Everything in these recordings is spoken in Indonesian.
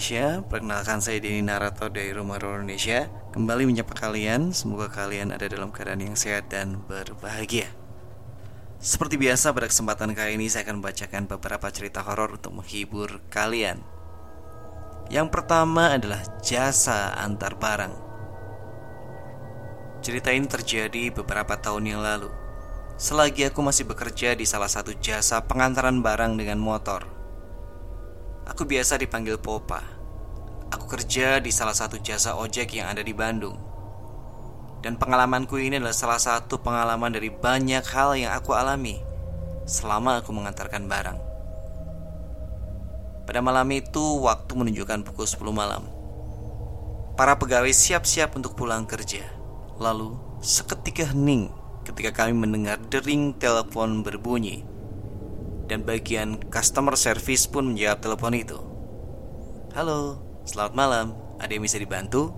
Indonesia. Perkenalkan saya Denny Narator dari Rumah Horor Indonesia. Kembali menyapa kalian. Semoga kalian ada dalam keadaan yang sehat dan berbahagia. Seperti biasa pada kesempatan kali ini saya akan membacakan beberapa cerita horor untuk menghibur kalian. Yang pertama adalah jasa antar barang. Cerita ini terjadi beberapa tahun yang lalu. Selagi aku masih bekerja di salah satu jasa pengantaran barang dengan motor. Aku biasa dipanggil Popa. Aku kerja di salah satu jasa ojek yang ada di Bandung. Dan pengalamanku ini adalah salah satu pengalaman dari banyak hal yang aku alami selama aku mengantarkan barang. Pada malam itu, waktu menunjukkan pukul 10 malam. Para pegawai siap-siap untuk pulang kerja. Lalu, seketika hening ketika kami mendengar dering telepon berbunyi dan bagian customer service pun menjawab telepon itu. Halo, selamat malam. Ada yang bisa dibantu?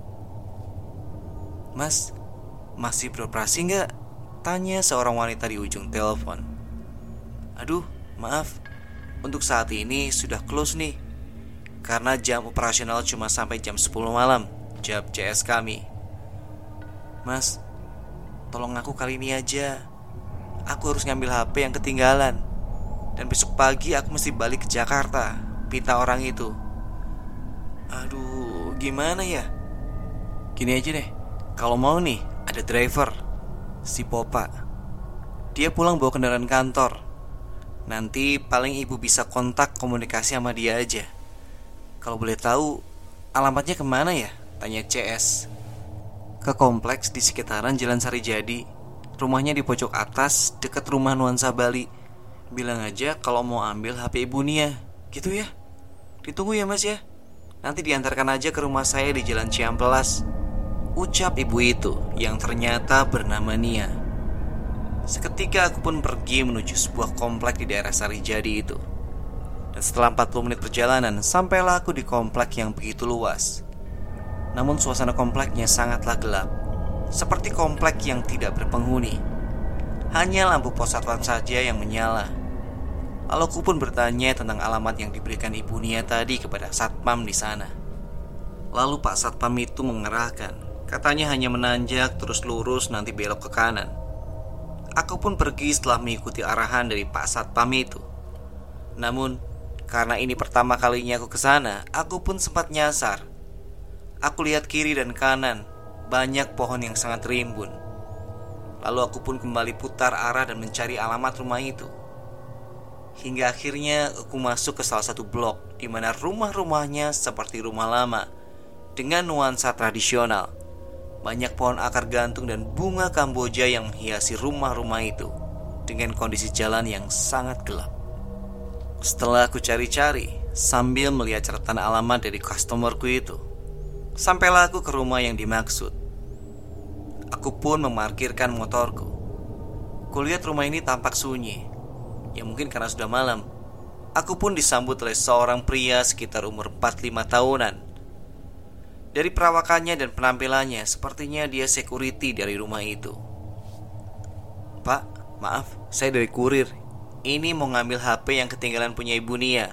Mas, masih beroperasi nggak? Tanya seorang wanita di ujung telepon. Aduh, maaf. Untuk saat ini sudah close nih. Karena jam operasional cuma sampai jam 10 malam. Jawab CS kami. Mas, tolong aku kali ini aja. Aku harus ngambil HP yang ketinggalan. Dan besok pagi aku mesti balik ke Jakarta Pinta orang itu. Aduh, gimana ya? Gini aja deh Kalau mau nih, ada driver Si Popa. Dia pulang bawa kendaraan kantor. Nanti paling ibu bisa kontak komunikasi sama dia aja. Kalau boleh tahu Alamatnya ke mana ya? Tanya CS Ke kompleks di sekitaran Jalan Sari Jadi. Rumahnya di pojok atas Dekat rumah Nuansa Bali Bilang aja kalau mau ambil HP ibu Nia Gitu ya. Ditunggu ya mas ya. Nanti diantarkan aja ke rumah saya di Jalan Ciampelas Ucap ibu itu yang ternyata bernama Nia. Seketika aku pun pergi menuju sebuah komplek di daerah Sarijadi itu. Dan setelah 40 menit perjalanan Sampailah aku di komplek yang begitu luas. Namun suasana kompleknya sangatlah gelap Seperti komplek yang tidak berpenghuni. Hanya lampu pos satwan saja yang menyala Lalu aku pun bertanya tentang alamat yang diberikan Ibu Nia tadi kepada Satpam di sana. Lalu Pak Satpam itu mengerahkan, katanya hanya menanjak terus lurus nanti belok ke kanan. Aku pun pergi setelah mengikuti arahan dari Pak Satpam itu. Namun, karena ini pertama kalinya aku ke sana, aku pun sempat nyasar. Aku lihat kiri dan kanan, banyak pohon yang sangat rimbun. Lalu aku pun kembali putar arah dan mencari alamat rumah itu. Hingga akhirnya aku masuk ke salah satu blok di mana rumah-rumahnya seperti rumah lama dengan nuansa tradisional. Banyak pohon akar gantung dan bunga kamboja yang menghiasi rumah-rumah itu dengan kondisi jalan yang sangat gelap. Setelah aku cari-cari sambil melihat catatan alamat dari customerku itu, sampailah aku ke rumah yang dimaksud. Aku pun memarkirkan motorku. Kulihat rumah ini tampak sunyi Ya mungkin karena sudah malam. Aku pun disambut oleh seorang pria sekitar umur 45 tahunan. Dari perawakannya dan penampilannya Sepertinya dia security dari rumah itu. Pak, maaf, saya dari kurir. Ini mau ngambil HP yang ketinggalan punya ibu Nia.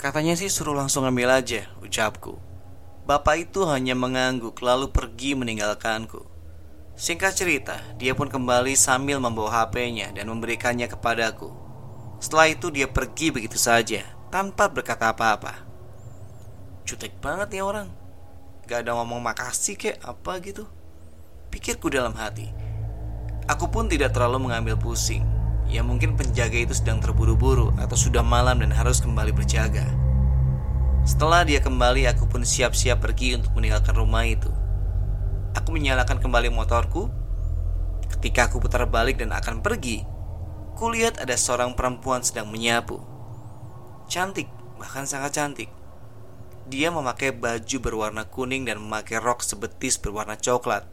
Katanya sih suruh langsung ambil aja, ucapku. Bapak itu hanya mengangguk lalu pergi meninggalkanku. Singkat cerita, dia pun kembali sambil membawa HP-nya dan memberikannya kepadaku setelah itu dia pergi begitu saja Tanpa berkata apa-apa. Cutek banget nih orang. Gak ada ngomong makasih kek apa gitu. Pikirku dalam hati Aku pun tidak terlalu mengambil pusing. Ya mungkin penjaga itu sedang terburu-buru Atau sudah malam dan harus kembali berjaga. Setelah dia kembali aku pun siap-siap pergi untuk meninggalkan rumah itu. Aku menyalakan kembali motorku. Ketika aku putar balik dan akan pergi kulihat ada seorang perempuan sedang menyapu. Cantik, bahkan sangat cantik. Dia memakai baju berwarna kuning dan memakai rok sebetis berwarna coklat.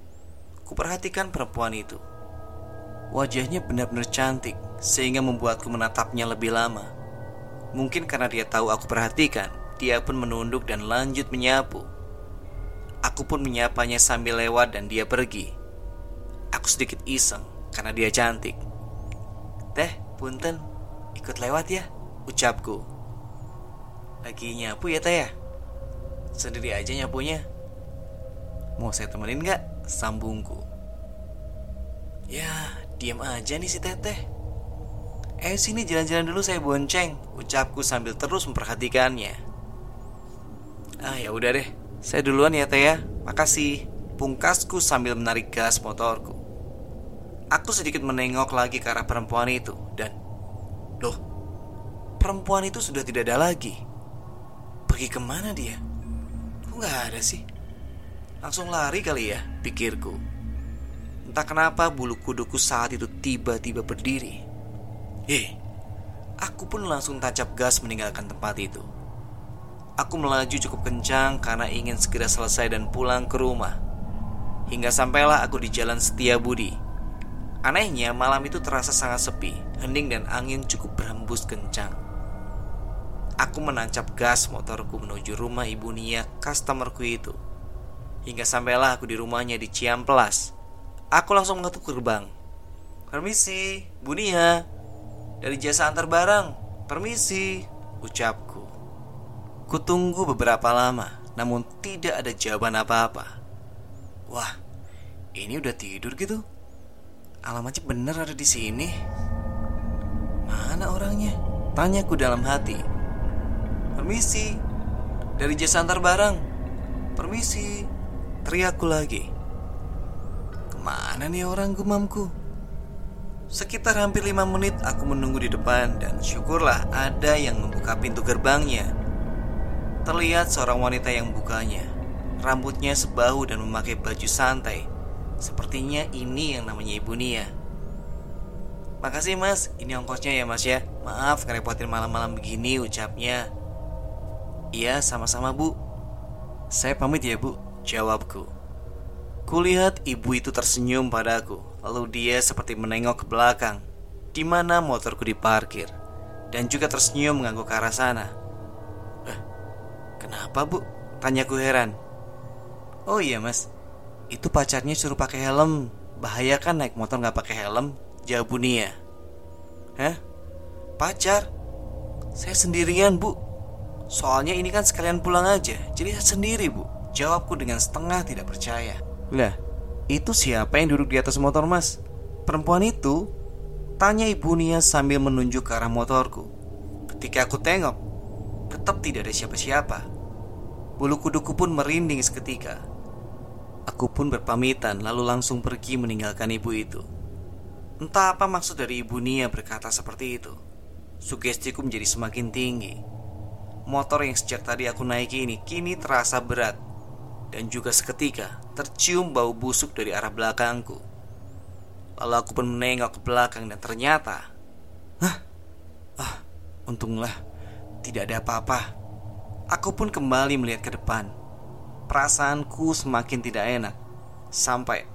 Kuperhatikan perempuan itu. Wajahnya benar-benar cantik, sehingga membuatku menatapnya lebih lama. Mungkin karena dia tahu aku perhatikan, dia pun menunduk dan lanjut menyapu. Aku pun menyapanya sambil lewat dan dia pergi. Aku sedikit iseng karena dia cantik. Teh, punten, ikut lewat ya, ucapku. Lagi nyapu ya teh ya? Sendiri aja nyapunya. Mau saya temenin gak? Sambungku. Ya, diam aja nih si teteh Eh sini jalan-jalan dulu saya bonceng Ucapku sambil terus memperhatikannya. Ah ya udah deh. Saya duluan ya teh ya. Makasih. Pungkasku sambil menarik gas motorku Aku sedikit menengok lagi ke arah perempuan itu Dan Loh Perempuan itu sudah tidak ada lagi. Pergi ke mana dia? Kok gak ada sih? Langsung lari kali ya, pikirku. Entah kenapa bulu kuduku saat itu tiba-tiba berdiri. Eh, aku pun langsung tancap gas meninggalkan tempat itu. Aku melaju cukup kencang karena ingin segera selesai dan pulang ke rumah. Hingga sampailah aku di jalan Setia Budi Anehnya malam itu terasa sangat sepi Hening dan angin cukup berhembus kencang Aku menancap gas motorku menuju rumah ibu Nia, customerku itu. Hingga sampailah aku di rumahnya di Ciamplas. Aku langsung mengetuk gerbang. Permisi, Bu Nia. Dari jasa antar barang. Permisi, ucapku. Kutunggu beberapa lama, namun tidak ada jawaban apa-apa. Wah, ini udah tidur gitu. Alamatnya bener ada di sini. Mana orangnya? Tanyaku dalam hati. Permisi. Dari jasa antar barang. Permisi. Teriakku lagi. Ke mana nih orang gumamku? Sekitar hampir lima menit aku menunggu di depan Dan syukurlah ada yang membuka pintu gerbangnya. Terlihat seorang wanita yang bukanya Rambutnya sebahu dan memakai baju santai Sepertinya ini yang namanya Ibu Nia Makasih mas, ini ongkosnya ya mas ya. Maaf ngerepotin malam-malam begini ucapnya. Iya, sama-sama bu. Saya pamit ya bu, jawabku. Kulihat ibu itu tersenyum padaku Lalu dia seperti menengok ke belakang di mana motorku diparkir Dan juga tersenyum mengangguk ke arah sana. Eh, kenapa bu? Tanyaku heran. Oh iya mas Itu pacarnya suruh pakai helm. Bahaya kan naik motor nggak pakai helm? Jawab Bunia. Hah? Pacar? Saya sendirian bu. Soalnya ini kan sekalian pulang aja. Jadi saya sendiri bu. Jawabku dengan setengah tidak percaya. Lah itu siapa yang duduk di atas motor mas? Perempuan itu? Tanya ibu Nia sambil menunjuk ke arah motorku. Ketika aku tengok Tetap tidak ada siapa-siapa. Bulu kuduku pun merinding seketika Aku pun berpamitan lalu langsung pergi meninggalkan ibu itu. Entah apa maksud dari ibu Nia berkata seperti itu. Sugestiku menjadi semakin tinggi. Motor yang sejak tadi aku naiki ini kini terasa berat. Dan juga seketika tercium bau busuk dari arah belakangku. Lalu aku pun menengok ke belakang dan ternyata Hah? Ah, untunglah tidak ada apa-apa. Aku pun kembali melihat ke depan Perasaanku semakin tidak enak Sampai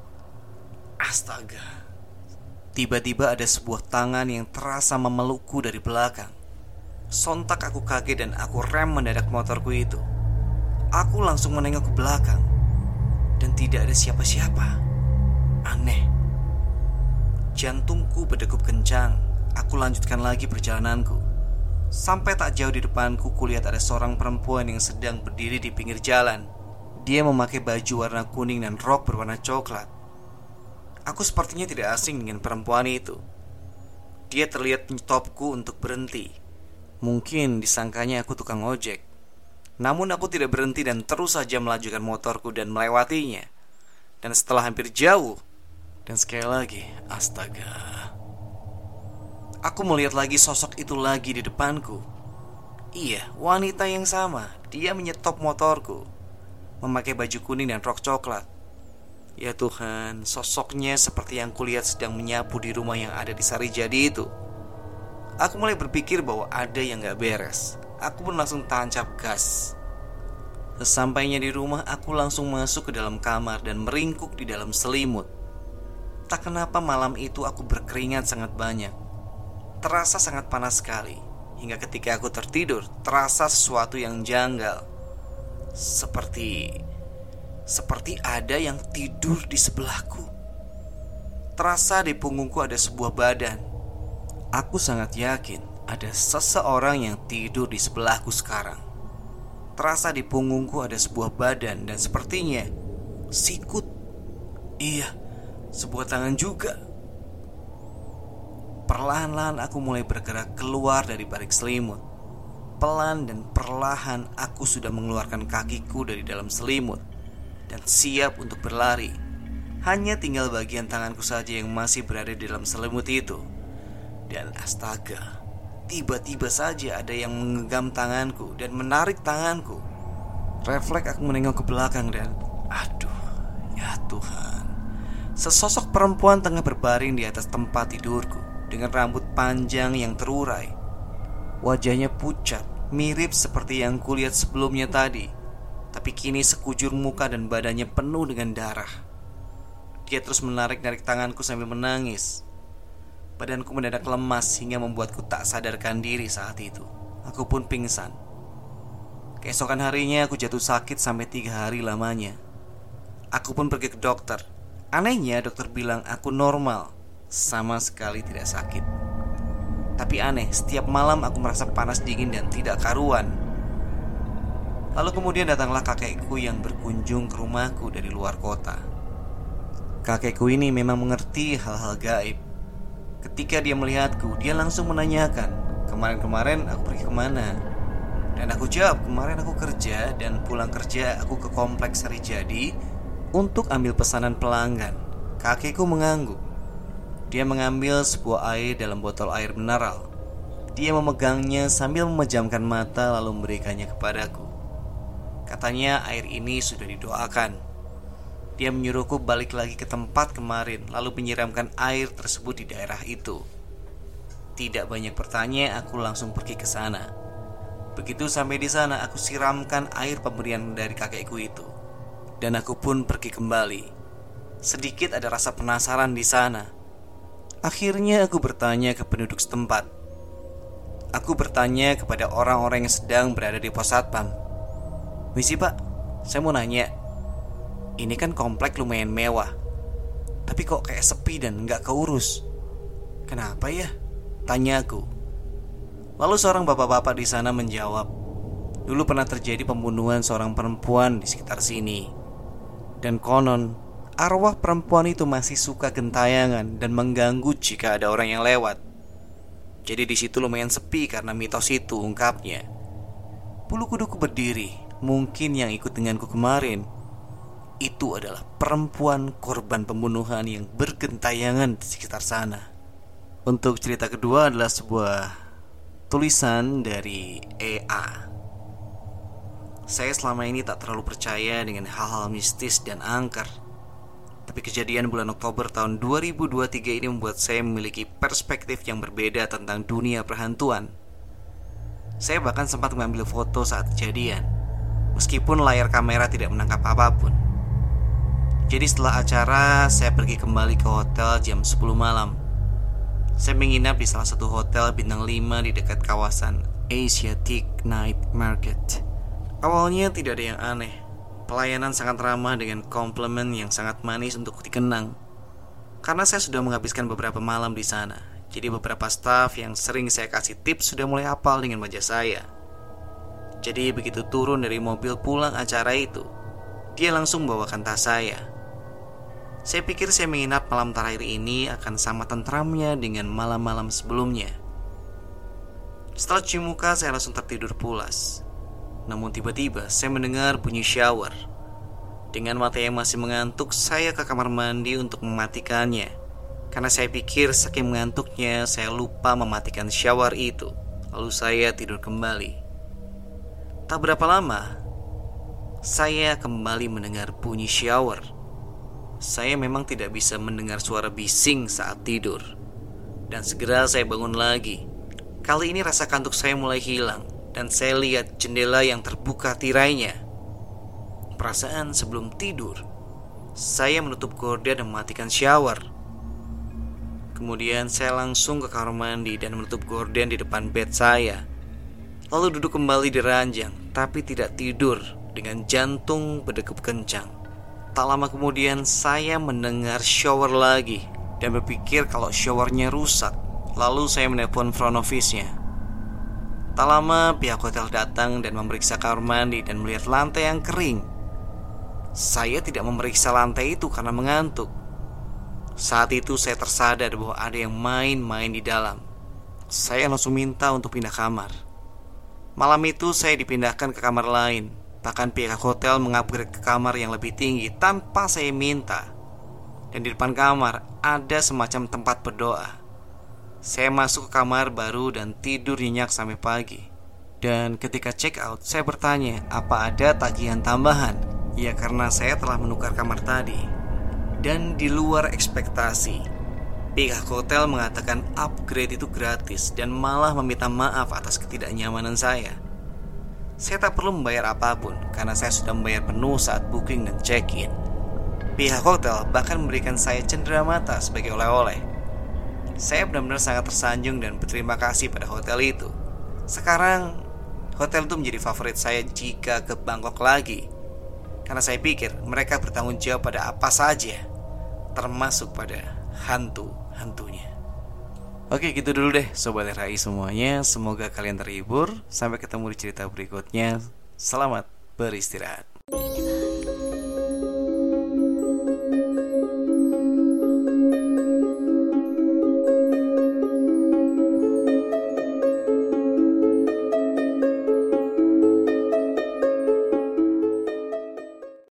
Astaga Tiba-tiba ada sebuah tangan yang terasa memelukku dari belakang Sontak aku kaget dan aku rem mendadak motorku itu. Aku langsung menengok ke belakang dan tidak ada siapa-siapa. Aneh. Jantungku berdegup kencang. Aku lanjutkan lagi perjalananku. Sampai tak jauh di depanku kulihat ada seorang perempuan yang sedang berdiri di pinggir jalan. Dia memakai baju warna kuning dan rok berwarna coklat. Aku sepertinya tidak asing dengan perempuan itu. Dia terlihat menyetopku untuk berhenti Mungkin disangkanya aku tukang ojek. Namun aku tidak berhenti dan terus saja melajukan motorku dan melewatinya. Dan setelah hampir jauh, dan sekali lagi, astaga. Aku melihat lagi sosok itu lagi di depanku. Iya, wanita yang sama. Dia menyetop motorku. Memakai baju kuning dan rok coklat. Ya Tuhan, sosoknya seperti yang kulihat sedang menyapu di rumah yang ada di Sarijadi itu. Aku mulai berpikir bahwa ada yang gak beres. Aku pun langsung tancap gas. Sesampainya di rumah, aku langsung masuk ke dalam kamar dan meringkuk di dalam selimut. Tak kenapa malam itu aku berkeringat sangat banyak. Terasa sangat panas sekali. Hingga ketika aku tertidur, terasa sesuatu yang janggal. Seperti seperti ada yang tidur di sebelahku. Terasa di punggungku ada sebuah badan Aku sangat yakin ada seseorang yang tidur di sebelahku sekarang. terasa di punggungku ada sebuah badan dan sepertinya sikut. Iya, sebuah tangan juga. Perlahan-lahan aku mulai bergerak keluar dari balik selimut. Pelan dan perlahan aku sudah mengeluarkan kakiku dari dalam selimut dan siap untuk berlari. Hanya tinggal bagian tanganku saja yang masih berada di dalam selimut itu. Dan astaga, tiba-tiba saja ada yang menggenggam tanganku dan menarik tanganku. Refleks aku menengok ke belakang dan aduh, ya Tuhan. Sesosok perempuan tengah berbaring di atas tempat tidurku dengan rambut panjang yang terurai Wajahnya pucat, mirip seperti yang kulihat sebelumnya tadi. Tapi kini sekujur muka dan badannya penuh dengan darah. Dia terus menarik-narik tanganku sambil menangis. Badanku mendadak lemas hingga membuatku tak sadarkan diri saat itu. Aku pun pingsan. Keesokan harinya aku jatuh sakit sampai tiga hari lamanya. Aku pun pergi ke dokter. Anehnya dokter bilang aku normal. Sama sekali tidak sakit tapi aneh, setiap malam aku merasa panas dingin dan tidak karuan. Lalu kemudian datanglah kakekku yang berkunjung ke rumahku dari luar kota. Kakekku ini memang mengerti hal-hal gaib. Ketika dia melihatku, dia langsung menanyakan, kemarin-kemarin aku pergi ke mana? Dan aku jawab, kemarin aku kerja dan pulang kerja aku ke kompleks Sari Jadi untuk ambil pesanan pelanggan. Kakekku mengangguk. Dia mengambil sebuah air dalam botol air mineral. Dia memegangnya sambil memejamkan mata lalu memberikannya kepadaku. Katanya air ini sudah didoakan. Dia menyuruhku balik lagi ke tempat kemarin lalu menyiramkan air tersebut di daerah itu. Tidak banyak bertanya, aku langsung pergi ke sana. Begitu sampai di sana, aku siramkan air pemberian dari kakekku itu. Dan aku pun pergi kembali. Sedikit ada rasa penasaran di sana Akhirnya aku bertanya ke penduduk setempat. Aku bertanya kepada orang-orang yang sedang berada di pos satpam. Misi pak, saya mau nanya. Ini kan komplek lumayan mewah. Tapi kok kayak sepi dan nggak keurus. Kenapa ya? Tanya aku. Lalu seorang bapak-bapak di sana menjawab, Dulu pernah terjadi pembunuhan seorang perempuan di sekitar sini. Dan konon arwah perempuan itu masih suka gentayangan dan mengganggu jika ada orang yang lewat. Jadi di situ lumayan sepi karena mitos itu ungkapnya. Bulu kuduku berdiri, mungkin yang ikut denganku kemarin itu adalah perempuan korban pembunuhan yang bergentayangan di sekitar sana. Untuk cerita kedua adalah sebuah tulisan dari EA. Saya selama ini tak terlalu percaya dengan hal-hal mistis dan angker tapi kejadian bulan Oktober tahun 2023 ini membuat saya memiliki perspektif yang berbeda tentang dunia perhantuan. Saya bahkan sempat mengambil foto saat kejadian, meskipun layar kamera tidak menangkap apa pun. Jadi setelah acara, saya pergi kembali ke hotel jam 10 malam. Saya menginap di salah satu hotel bintang 5 di dekat kawasan Asiatic Night Market. Awalnya tidak ada yang aneh, Pelayanan sangat ramah dengan komplimen yang sangat manis untuk dikenang. Karena saya sudah menghabiskan beberapa malam di sana, jadi beberapa staff yang sering saya kasih tips sudah mulai hafal dengan wajah saya. Jadi begitu turun dari mobil pulang acara itu, dia langsung membawakan tas saya. Saya pikir saya menginap malam terakhir ini akan sama tentramnya dengan malam-malam sebelumnya. Setelah cuci muka, saya langsung tertidur pulas. Namun tiba-tiba saya mendengar bunyi shower. Dengan mata yang masih mengantuk, saya ke kamar mandi untuk mematikannya. Karena saya pikir saking mengantuknya, saya lupa mematikan shower itu. Lalu saya tidur kembali. Tak berapa lama, saya kembali mendengar bunyi shower. Saya memang tidak bisa mendengar suara bising saat tidur. Dan segera saya bangun lagi. Kali ini rasa kantuk saya mulai hilang dan saya lihat jendela yang terbuka tirainya. Perasaan sebelum tidur, saya menutup gorden dan mematikan shower. Kemudian saya langsung ke kamar mandi dan menutup gorden di depan bed saya. Lalu duduk kembali di ranjang, tapi tidak tidur dengan jantung berdegup kencang. Tak lama kemudian saya mendengar shower lagi dan berpikir kalau showernya rusak. Lalu saya menelpon front office-nya. Tak lama pihak hotel datang dan memeriksa kamar mandi dan melihat lantai yang kering. Saya tidak memeriksa lantai itu karena mengantuk. Saat itu saya tersadar bahwa ada yang main-main di dalam. Saya langsung minta untuk pindah kamar. Malam itu saya dipindahkan ke kamar lain. Bahkan pihak hotel mengupgrade ke kamar yang lebih tinggi tanpa saya minta. Dan di depan kamar ada semacam tempat berdoa. Saya masuk ke kamar baru dan tidur nyenyak sampai pagi. Dan ketika check out, saya bertanya apa ada tagihan tambahan. Ya karena saya telah menukar kamar tadi. Dan di luar ekspektasi, pihak hotel mengatakan upgrade itu gratis dan malah meminta maaf atas ketidaknyamanan saya. Saya tak perlu membayar apa pun karena saya sudah membayar penuh saat booking dan check-in. Pihak hotel bahkan memberikan saya cendera mata sebagai oleh-oleh. Saya benar-benar sangat tersanjung dan berterima kasih pada hotel itu. Sekarang, hotel itu menjadi favorit saya jika ke Bangkok lagi. Karena saya pikir mereka bertanggung jawab pada apa saja, termasuk pada hantu-hantunya. Oke gitu dulu deh Sobat RAI semuanya Semoga kalian terhibur Sampai ketemu di cerita berikutnya Selamat beristirahat